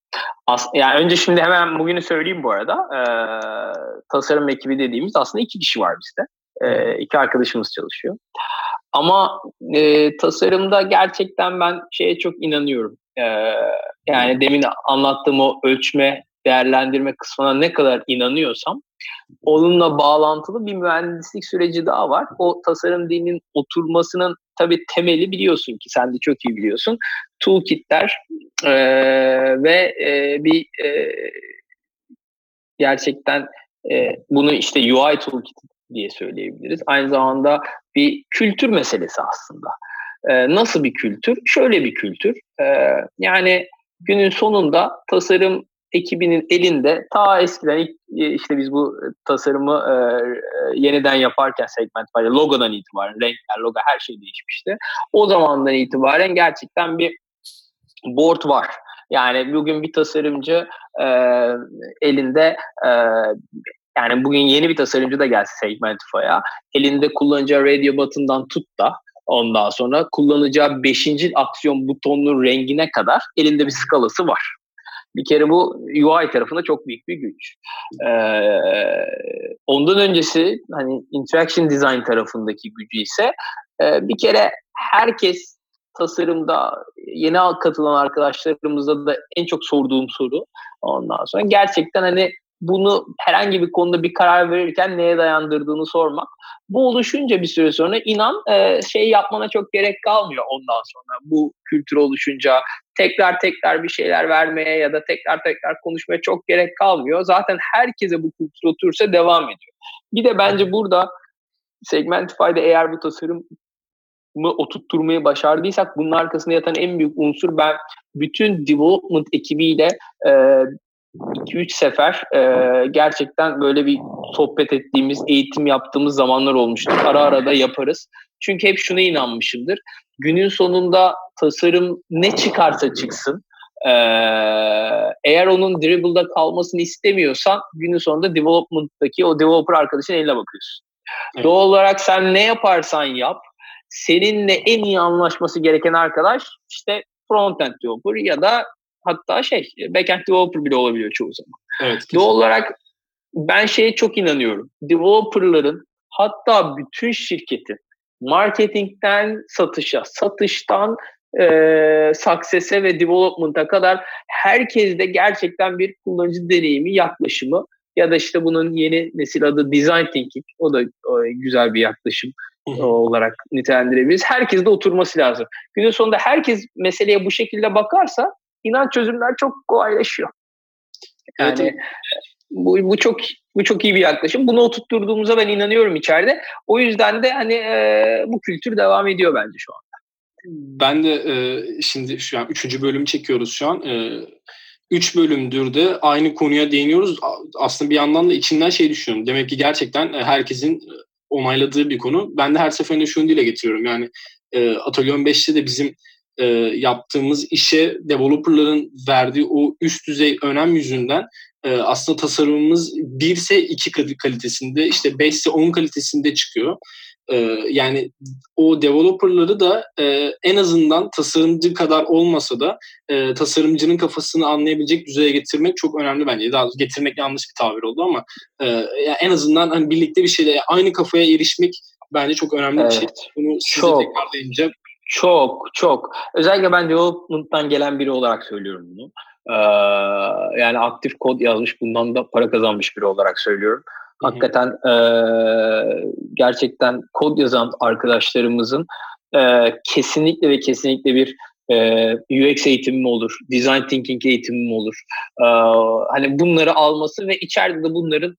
As yani önce şimdi hemen bugünü söyleyeyim bu arada. Tasarım ekibi dediğimiz aslında iki kişi var bizde. İki arkadaşımız çalışıyor. Ama e, tasarımda gerçekten ben şeye çok inanıyorum. E, yani demin anlattığım o ölçme, değerlendirme kısmına ne kadar inanıyorsam onunla bağlantılı bir mühendislik süreci daha var. O tasarım dilinin oturmasının tabii temeli biliyorsun ki sen de çok iyi biliyorsun. Toolkitler e, ve e, bir e, gerçekten e, bunu işte UI toolkit diye söyleyebiliriz. Aynı zamanda bir kültür meselesi aslında. E, nasıl bir kültür? Şöyle bir kültür. E, yani günün sonunda tasarım ekibinin elinde ta eskiden ilk, e, işte biz bu tasarımı e, e yeniden yaparken segment var logodan itibaren renkler, logo her şey değişmişti. O zamandan itibaren gerçekten bir board var. Yani bugün bir tasarımcı e, elinde e, yani bugün yeni bir tasarımcı da gelse Segmentify'a elinde kullanacağı radio button'dan tut da ondan sonra kullanacağı 5. aksiyon butonunun rengine kadar elinde bir skalası var. Bir kere bu UI tarafında çok büyük bir güç. Ee, ondan öncesi hani interaction design tarafındaki gücü ise e, bir kere herkes tasarımda yeni katılan arkadaşlarımızda da en çok sorduğum soru ondan sonra gerçekten hani bunu herhangi bir konuda bir karar verirken neye dayandırdığını sormak. Bu oluşunca bir süre sonra inan e, şey yapmana çok gerek kalmıyor ondan sonra. Bu kültür oluşunca tekrar tekrar bir şeyler vermeye ya da tekrar tekrar konuşmaya çok gerek kalmıyor. Zaten herkese bu kültür oturursa devam ediyor. Bir de bence burada Segmentify'de eğer bu tasarım mı oturtturmayı başardıysak bunun arkasında yatan en büyük unsur ben bütün development ekibiyle e, 2-3 sefer e, gerçekten böyle bir sohbet ettiğimiz, eğitim yaptığımız zamanlar olmuştur. Ara ara da yaparız. Çünkü hep şuna inanmışımdır. Günün sonunda tasarım ne çıkarsa çıksın, ee, eğer onun dribble'da kalmasını istemiyorsan günün sonunda development'taki o developer arkadaşın eline bakıyorsun. Evet. Doğal olarak sen ne yaparsan yap, seninle en iyi anlaşması gereken arkadaş işte frontend developer ya da hatta şey backend developer bile olabiliyor çoğu zaman. Evet, Doğal olarak ben şeye çok inanıyorum. Developerların hatta bütün şirketin marketingten satışa, satıştan e, success'e ve development'a kadar herkeste gerçekten bir kullanıcı deneyimi, yaklaşımı ya da işte bunun yeni nesil adı design thinking. O da o, güzel bir yaklaşım olarak nitelendirebiliriz. Herkes de oturması lazım. Günün sonunda herkes meseleye bu şekilde bakarsa inan çözümler çok kolaylaşıyor. Yani evet. bu, bu çok bu çok iyi bir yaklaşım. Bunu oturtturduğumuza ben inanıyorum içeride. O yüzden de hani e, bu kültür devam ediyor bence şu anda. Ben de e, şimdi şu an üçüncü bölümü çekiyoruz şu an. E, üç bölümdür de aynı konuya değiniyoruz. Aslında bir yandan da içinden şey düşünüyorum. Demek ki gerçekten herkesin onayladığı bir konu. Ben de her seferinde şunu dile getiriyorum. Yani e, Atölye 15'te de bizim e, yaptığımız işe developerların verdiği o üst düzey önem yüzünden e, aslında tasarımımız 1 ise 2 kalitesinde işte 5 ise 10 kalitesinde çıkıyor. E, yani o developerları da e, en azından tasarımcı kadar olmasa da e, tasarımcının kafasını anlayabilecek düzeye getirmek çok önemli bence. Daha getirmek yanlış bir tabir oldu ama e, yani en azından hani birlikte bir şeyle aynı kafaya erişmek bence çok önemli evet. bir şey. Bunu size çok. tekrar deyince çok çok. Özellikle ben development'tan gelen biri olarak söylüyorum bunu. Ee, yani aktif kod yazmış, bundan da para kazanmış biri olarak söylüyorum. Hakikaten e, gerçekten kod yazan arkadaşlarımızın e, kesinlikle ve kesinlikle bir e, UX eğitimi mi olur, design thinking eğitimi mi olur? E, hani bunları alması ve içeride de bunların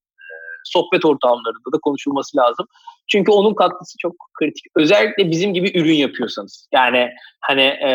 sohbet ortamlarında da konuşulması lazım. Çünkü onun katkısı çok kritik. Özellikle bizim gibi ürün yapıyorsanız. Yani hani e,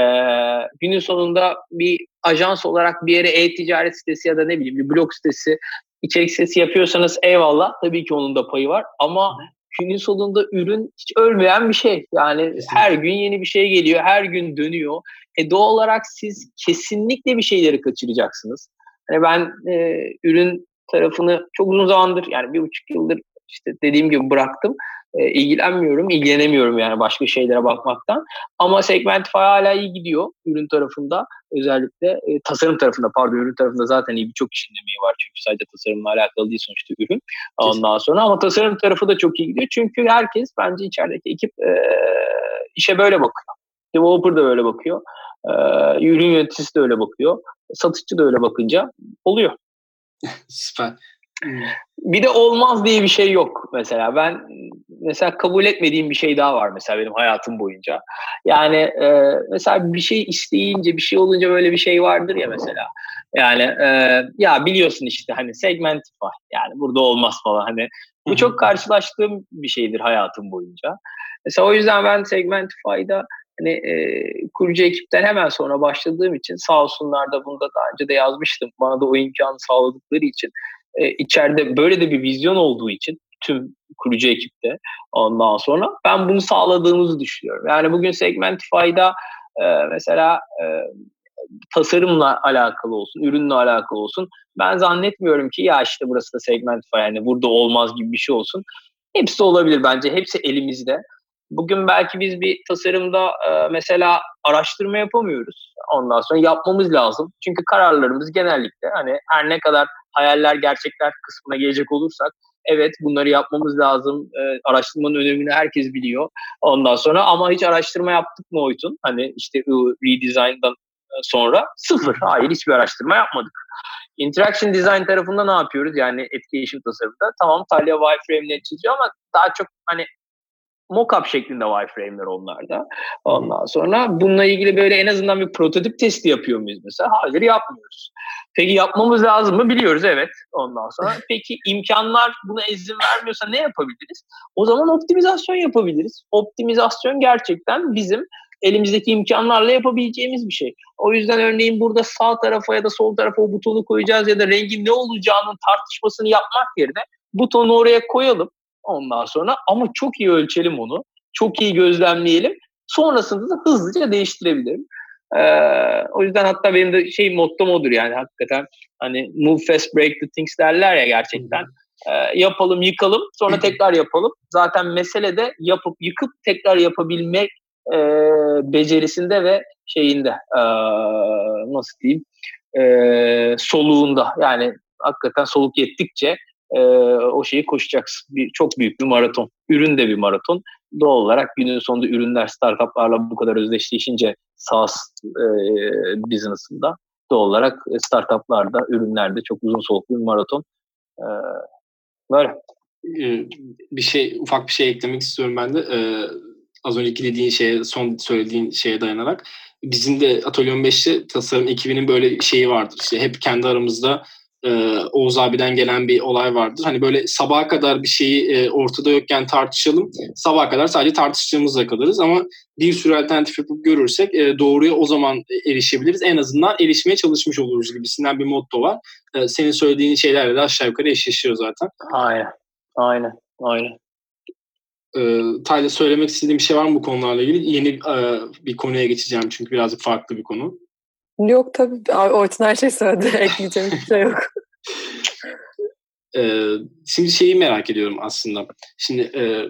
günün sonunda bir ajans olarak bir yere e-ticaret sitesi ya da ne bileyim bir blog sitesi, içerik sitesi yapıyorsanız eyvallah. Tabii ki onun da payı var. Ama günün sonunda ürün hiç ölmeyen bir şey. Yani Kesinlikle. her gün yeni bir şey geliyor, her gün dönüyor. E doğal olarak siz kesinlikle bir şeyleri kaçıracaksınız. Yani ben e, ürün tarafını çok uzun zamandır yani bir buçuk yıldır işte dediğim gibi bıraktım. E, ilgilenmiyorum, ilgilenemiyorum yani başka şeylere bakmaktan. Ama Segmentify hala iyi gidiyor ürün tarafında. Özellikle e, tasarım tarafında pardon ürün tarafında zaten iyi birçok kişinin emeği var. Çünkü sadece tasarımla alakalı değil sonuçta ürün. Ondan sonra ama tasarım tarafı da çok iyi gidiyor. Çünkü herkes bence içerideki ekip e, işe böyle bakıyor. Developer da böyle bakıyor. E, ürün yöneticisi de öyle bakıyor. Satışçı da öyle bakınca oluyor. [LAUGHS] Süper. Bir de olmaz diye bir şey yok mesela. Ben mesela kabul etmediğim bir şey daha var mesela benim hayatım boyunca. Yani e, mesela bir şey isteyince, bir şey olunca böyle bir şey vardır ya mesela. Yani e, ya biliyorsun işte hani segmentify yani burada olmaz falan hani bu çok karşılaştığım bir şeydir hayatım boyunca. Mesela o yüzden ben Segmentify'da hani e, kurucu ekipten hemen sonra başladığım için sağ olsunlar da bunu da daha önce de yazmıştım. Bana da o imkanı sağladıkları için e, içeride böyle de bir vizyon olduğu için tüm kurucu ekipte ondan sonra ben bunu sağladığımızı düşünüyorum. Yani bugün Segmentify'da e, mesela e, tasarımla alakalı olsun, ürünle alakalı olsun. Ben zannetmiyorum ki ya işte burası da Segmentify yani burada olmaz gibi bir şey olsun. Hepsi olabilir bence. Hepsi elimizde. Bugün belki biz bir tasarımda e, mesela araştırma yapamıyoruz. Ondan sonra yapmamız lazım. Çünkü kararlarımız genellikle hani her ne kadar hayaller gerçekler kısmına gelecek olursak evet bunları yapmamız lazım. E, araştırmanın önemini herkes biliyor. Ondan sonra ama hiç araştırma yaptık mı Oytun? Hani işte redesign'dan sonra sıfır. Hayır hiçbir araştırma yapmadık. Interaction design tarafında ne yapıyoruz? Yani etkileşim tasarımda. Tamam Talia wireframe'leri çiziyor ama daha çok hani mockup şeklinde wireframe'ler onlarda. Ondan sonra bununla ilgili böyle en azından bir prototip testi yapıyor muyuz mesela? Hayır yapmıyoruz. Peki yapmamız lazım mı? Biliyoruz evet. Ondan sonra [LAUGHS] peki imkanlar buna izin vermiyorsa ne yapabiliriz? O zaman optimizasyon yapabiliriz. Optimizasyon gerçekten bizim elimizdeki imkanlarla yapabileceğimiz bir şey. O yüzden örneğin burada sağ tarafa ya da sol tarafa o butonu koyacağız ya da rengin ne olacağının tartışmasını yapmak yerine butonu oraya koyalım ondan sonra ama çok iyi ölçelim onu. Çok iyi gözlemleyelim. Sonrasında da hızlıca değiştirebilirim. Ee, o yüzden hatta benim de şey mottom odur yani hakikaten hani move fast break the things derler ya gerçekten. Ee, yapalım yıkalım sonra tekrar yapalım. Zaten mesele de yapıp yıkıp tekrar yapabilmek e, becerisinde ve şeyinde e, nasıl diyeyim e, soluğunda yani hakikaten soluk yettikçe e, o şeyi koşacaksın. Bir, çok büyük bir maraton. Ürün de bir maraton. Doğal olarak günün sonunda ürünler startuplarla bu kadar özdeşleşince SaaS e, business'ında doğal olarak startuplarda, ürünlerde çok uzun soluklu bir maraton. E, böyle. Ee, bir şey ufak bir şey eklemek istiyorum ben de. Ee, az önceki dediğin şeye, son söylediğin şeye dayanarak. Bizim de Atölye 15'te tasarım ekibinin böyle şeyi vardır. İşte hep kendi aramızda e, Oğuz abiden gelen bir olay vardır. Hani böyle sabaha kadar bir şeyi e, ortada yokken tartışalım. Sabaha kadar sadece tartıştığımızla kalırız ama bir sürü alternatif yapıp görürsek e, doğruya o zaman erişebiliriz. En azından erişmeye çalışmış oluruz gibisinden bir motto var. E, senin söylediğin şeylerle de aşağı yukarı eşleşiyor zaten. Aynen. Aynen. Aynen. E, Tayla söylemek istediğim bir şey var mı bu konularla ilgili? Yeni e, bir konuya geçeceğim çünkü birazcık farklı bir konu. Yok tabii. Orçun her şey söyledi. [LAUGHS] Ekleyeceğim hiçbir şey yok. Ee, şimdi şeyi merak ediyorum aslında. Şimdi e,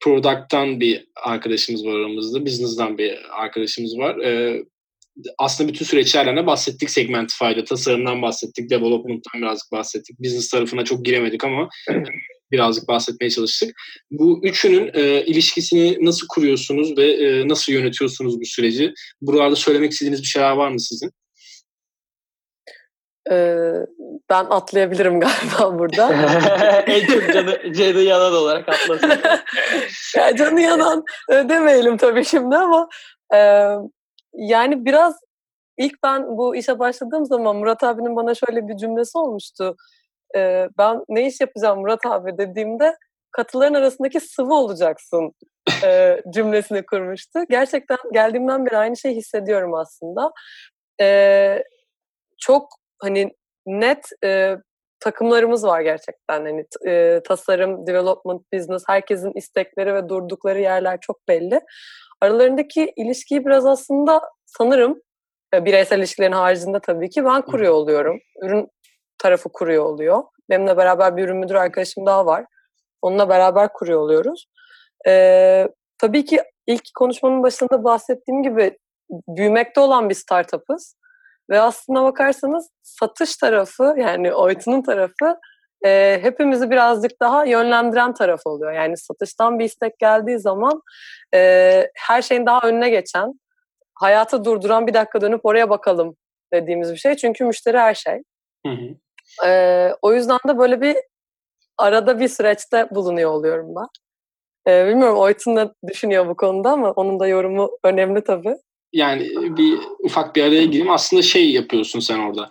Product'tan bir arkadaşımız var aramızda. Business'dan bir arkadaşımız var. Ee, aslında bütün süreçlerden bahsettik. Segmentify'da tasarımdan bahsettik. Development'tan birazcık bahsettik. Business tarafına çok giremedik ama birazcık bahsetmeye çalıştık. Bu üçünün e, ilişkisini nasıl kuruyorsunuz ve e, nasıl yönetiyorsunuz bu süreci? Buralarda söylemek istediğiniz bir şeyler var mı sizin? Ee, ben atlayabilirim [LAUGHS] galiba burada. [LAUGHS] en çok canı, canı yanan olarak atlasın. [LAUGHS] ya canı yanan e, demeyelim tabii şimdi ama e, yani biraz ilk ben bu işe başladığım zaman Murat abinin bana şöyle bir cümlesi olmuştu e, ben ne iş yapacağım Murat abi dediğimde katıların arasındaki sıvı olacaksın e, cümlesini kurmuştu. Gerçekten geldiğimden beri aynı şeyi hissediyorum aslında. E, çok hani net e, takımlarımız var gerçekten. Hani e, tasarım, development, business herkesin istekleri ve durdukları yerler çok belli. Aralarındaki ilişkiyi biraz aslında sanırım e, bireysel ilişkilerin haricinde tabii ki ben kuruyor oluyorum. Ürün tarafı kuruyor oluyor. Benimle beraber bir ürün müdür arkadaşım daha var. Onunla beraber kuruyor oluyoruz. Ee, tabii ki ilk konuşmanın başında bahsettiğim gibi büyümekte olan bir startup'ız. Ve aslına bakarsanız satış tarafı yani Oytun'un tarafı e, hepimizi birazcık daha yönlendiren taraf oluyor. Yani satıştan bir istek geldiği zaman e, her şeyin daha önüne geçen, hayatı durduran bir dakika dönüp oraya bakalım dediğimiz bir şey. Çünkü müşteri her şey. Hı hı. E, o yüzden de böyle bir arada bir süreçte bulunuyor oluyorum ben. E, bilmiyorum Oytun ne düşünüyor bu konuda ama onun da yorumu önemli tabii. Yani bir ufak bir araya gireyim. Aslında şey yapıyorsun sen orada.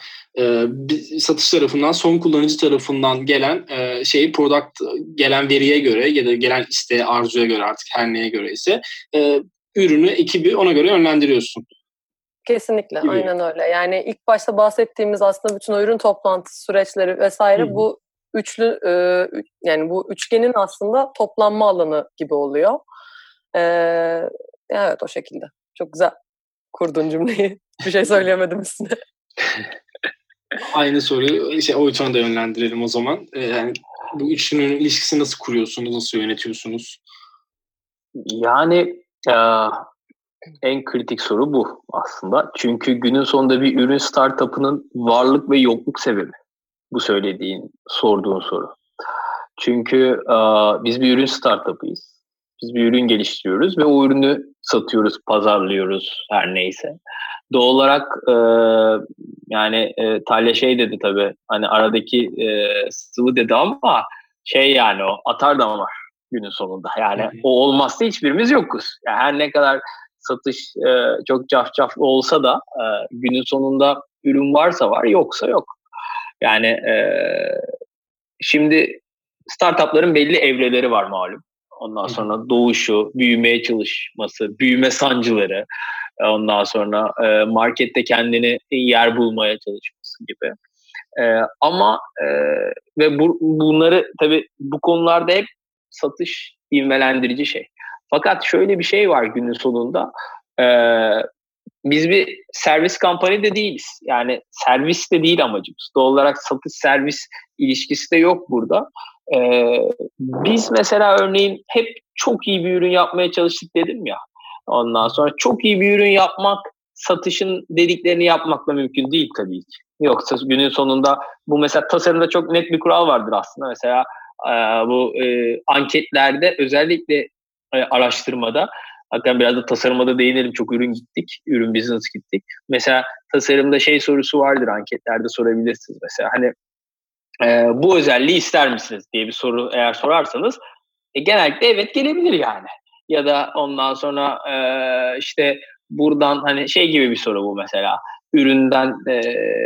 Bir satış tarafından, son kullanıcı tarafından gelen e, şeyi product gelen veriye göre ya da gelen isteğe, arzuya göre artık her neye göre ise e, ürünü, ekibi ona göre yönlendiriyorsun. Kesinlikle gibi. aynen öyle. Yani ilk başta bahsettiğimiz aslında bütün o ürün toplantısı süreçleri vesaire Hı-hı. bu üçlü e, yani bu üçgenin aslında toplanma alanı gibi oluyor. E, evet o şekilde. Çok güzel kurdun cümleyi. [LAUGHS] Bir şey söyleyemedim üstüne. [LAUGHS] Aynı soruyu şey, o da yönlendirelim o zaman. E, yani bu üçünün ilişkisini nasıl kuruyorsunuz, nasıl yönetiyorsunuz? Yani en kritik soru bu aslında. Çünkü günün sonunda bir ürün startup'ının varlık ve yokluk sebebi. Bu söylediğin, sorduğun soru. Çünkü biz bir ürün startup'ıyız. Biz bir ürün geliştiriyoruz ve o ürünü satıyoruz, pazarlıyoruz her neyse. Doğal olarak e, yani e, Talya şey dedi tabii hani aradaki e, sıvı dedi ama şey yani o atar da var günün sonunda. Yani o olmazsa hiçbirimiz yokuz. Yani her ne kadar satış e, çok cafcaf olsa da e, günün sonunda ürün varsa var yoksa yok. Yani e, şimdi startupların belli evreleri var malum. Ondan sonra doğuşu, büyümeye çalışması, büyüme sancıları, ondan sonra e, markette kendini yer bulmaya çalışması gibi. E, ama e, ve bu, bunları tabii bu konularda hep satış ivmelendirici şey. Fakat şöyle bir şey var günün sonunda. Biz bir servis kampanya de değiliz. Yani servis de değil amacımız. Doğal olarak satış servis ilişkisi de yok burada. Ee, biz mesela örneğin hep çok iyi bir ürün yapmaya çalıştık dedim ya. Ondan sonra çok iyi bir ürün yapmak satışın dediklerini yapmakla mümkün değil tabii ki. Yoksa günün sonunda bu mesela tasarımda çok net bir kural vardır aslında. Mesela bu e, anketlerde özellikle e, araştırmada hatta biraz da tasarıma da değinelim. Çok ürün gittik. Ürün business gittik. Mesela tasarımda şey sorusu vardır anketlerde sorabilirsiniz. Mesela hani e, bu özelliği ister misiniz diye bir soru eğer sorarsanız e, genellikle evet gelebilir yani. Ya da ondan sonra e, işte buradan hani şey gibi bir soru bu mesela üründen e,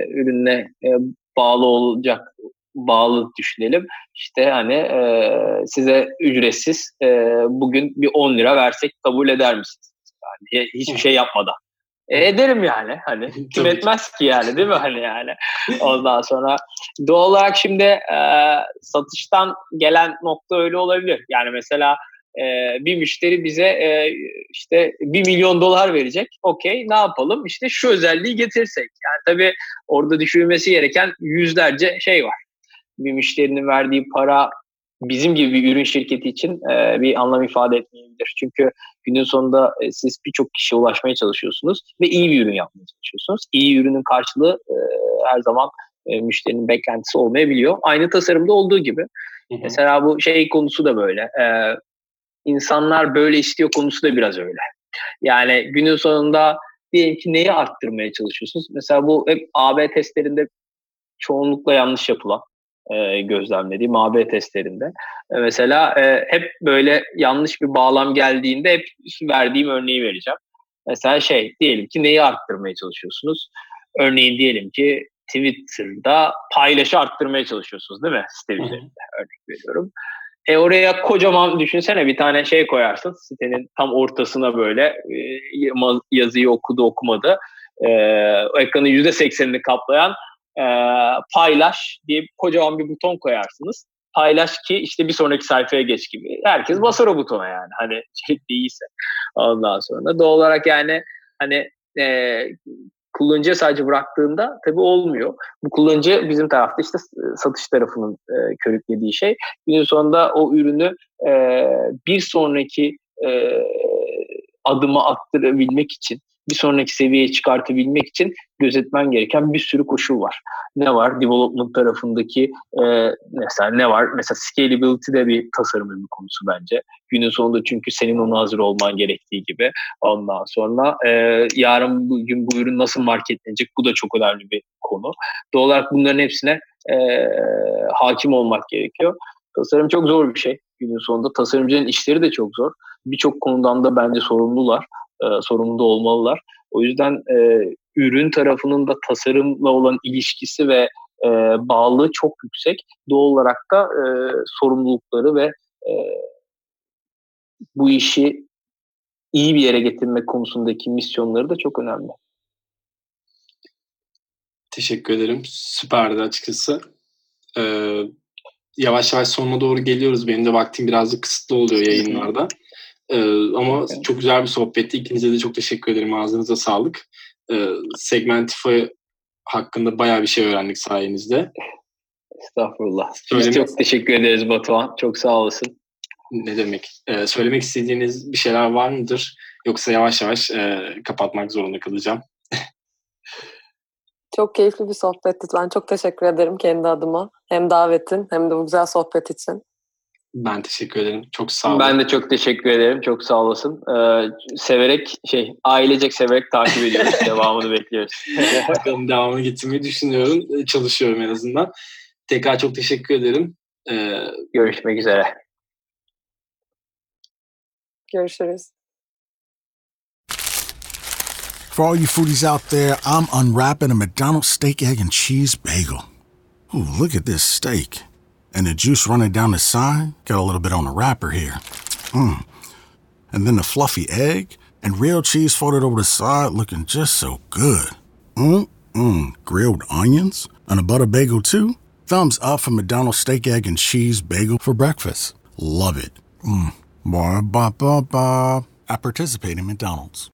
ürünle e, bağlı olacak bağlı düşünelim. İşte hani e, size ücretsiz e, bugün bir 10 lira versek kabul eder misiniz? Yani hiçbir şey yapmadan. E, ederim yani. Hani [LAUGHS] kim etmez ki yani değil mi hani yani. Ondan sonra doğal olarak şimdi e, satıştan gelen nokta öyle olabilir. Yani mesela e, bir müşteri bize e, işte bir milyon dolar verecek. Okey ne yapalım? İşte şu özelliği getirsek. Yani tabii orada düşünülmesi gereken yüzlerce şey var. Bir müşterinin verdiği para bizim gibi bir ürün şirketi için e, bir anlam ifade etmeyebilir. Çünkü günün sonunda e, siz birçok kişiye ulaşmaya çalışıyorsunuz ve iyi bir ürün yapmaya çalışıyorsunuz. İyi ürünün karşılığı e, her zaman e, müşterinin beklentisi olmayabiliyor. Aynı tasarımda olduğu gibi. Hı hı. Mesela bu şey konusu da böyle. E, insanlar böyle istiyor konusu da biraz öyle. Yani günün sonunda diyelim ki neyi arttırmaya çalışıyorsunuz? Mesela bu hep AB testlerinde çoğunlukla yanlış yapılan e, gözlemlediğim AB testlerinde. E, mesela e, hep böyle yanlış bir bağlam geldiğinde hep verdiğim örneği vereceğim. Mesela şey diyelim ki neyi arttırmaya çalışıyorsunuz? Örneğin diyelim ki Twitter'da paylaşı arttırmaya çalışıyorsunuz değil mi? Site üzerinde örnek veriyorum. E oraya kocaman düşünsene bir tane şey koyarsın sitenin tam ortasına böyle e, yazıyı okudu okumadı. E, ekranın %80'ini kaplayan e, paylaş diye kocaman bir buton koyarsınız. Paylaş ki işte bir sonraki sayfaya geç gibi. Herkes basar o butona yani. Hani [LAUGHS] şey değilse. Ondan sonra doğal olarak yani hani e, kullanıcıya sadece bıraktığında tabii olmuyor. Bu kullanıcı bizim tarafta işte satış tarafının e, körüklediği şey. Günün sonunda o ürünü e, bir sonraki e, adıma attırabilmek için bir sonraki seviyeye çıkartabilmek için gözetmen gereken bir sürü koşul var. Ne var? Development tarafındaki e, mesela ne var? Mesela scalability de bir tasarımın bir konusu bence. Günün sonunda çünkü senin ona hazır olman gerektiği gibi. Ondan sonra e, yarın bugün bu ürün nasıl marketlenecek? Bu da çok önemli bir konu. Doğal olarak bunların hepsine e, hakim olmak gerekiyor. Tasarım çok zor bir şey. Günün sonunda tasarımcının işleri de çok zor. Birçok konudan da bence sorumlular e, sorumlu olmalılar. O yüzden e, ürün tarafının da tasarımla olan ilişkisi ve e, bağlılığı çok yüksek. Doğal olarak da e, sorumlulukları ve e, bu işi iyi bir yere getirmek konusundaki misyonları da çok önemli. Teşekkür ederim. Süperdi açıkçası. Ee, yavaş yavaş sonuna doğru geliyoruz. Benim de vaktim birazcık kısıtlı oluyor yayınlarda. Ee, ama okay. çok güzel bir sohbetti. İkinize de çok teşekkür ederim. Ağzınıza sağlık. Ee, Segmentify hakkında bayağı bir şey öğrendik sayenizde. Estağfurullah. Söylemek... Biz çok teşekkür ederiz Batuhan. Çok sağ olasın. Ne demek? Ee, söylemek istediğiniz bir şeyler var mıdır? Yoksa yavaş yavaş e, kapatmak zorunda kalacağım. [LAUGHS] çok keyifli bir sohbetti. Ben çok teşekkür ederim kendi adıma. Hem davetin hem de bu güzel sohbet için. Ben teşekkür ederim. Çok sağ olun. Ben de çok teşekkür ederim. Çok sağ olasın. Ee, severek şey ailecek severek takip ediyoruz. [LAUGHS] devamını bekliyoruz. [LAUGHS] Bakalım devamını getirmeyi düşünüyorum. Ee, çalışıyorum en azından. Tekrar çok teşekkür ederim. Ee, Görüşmek üzere. Görüşürüz. For all you foodies out there, I'm unwrapping a McDonald's steak, egg, and cheese bagel. Ooh, look at this steak. And the juice running down the side, got a little bit on the wrapper here. Mmm. And then the fluffy egg and real cheese folded over the side looking just so good. Mmm, mmm. Grilled onions and a butter bagel too. Thumbs up for McDonald's steak, egg, and cheese bagel for breakfast. Love it. Mmm. Ba ba ba ba. I participate in McDonald's.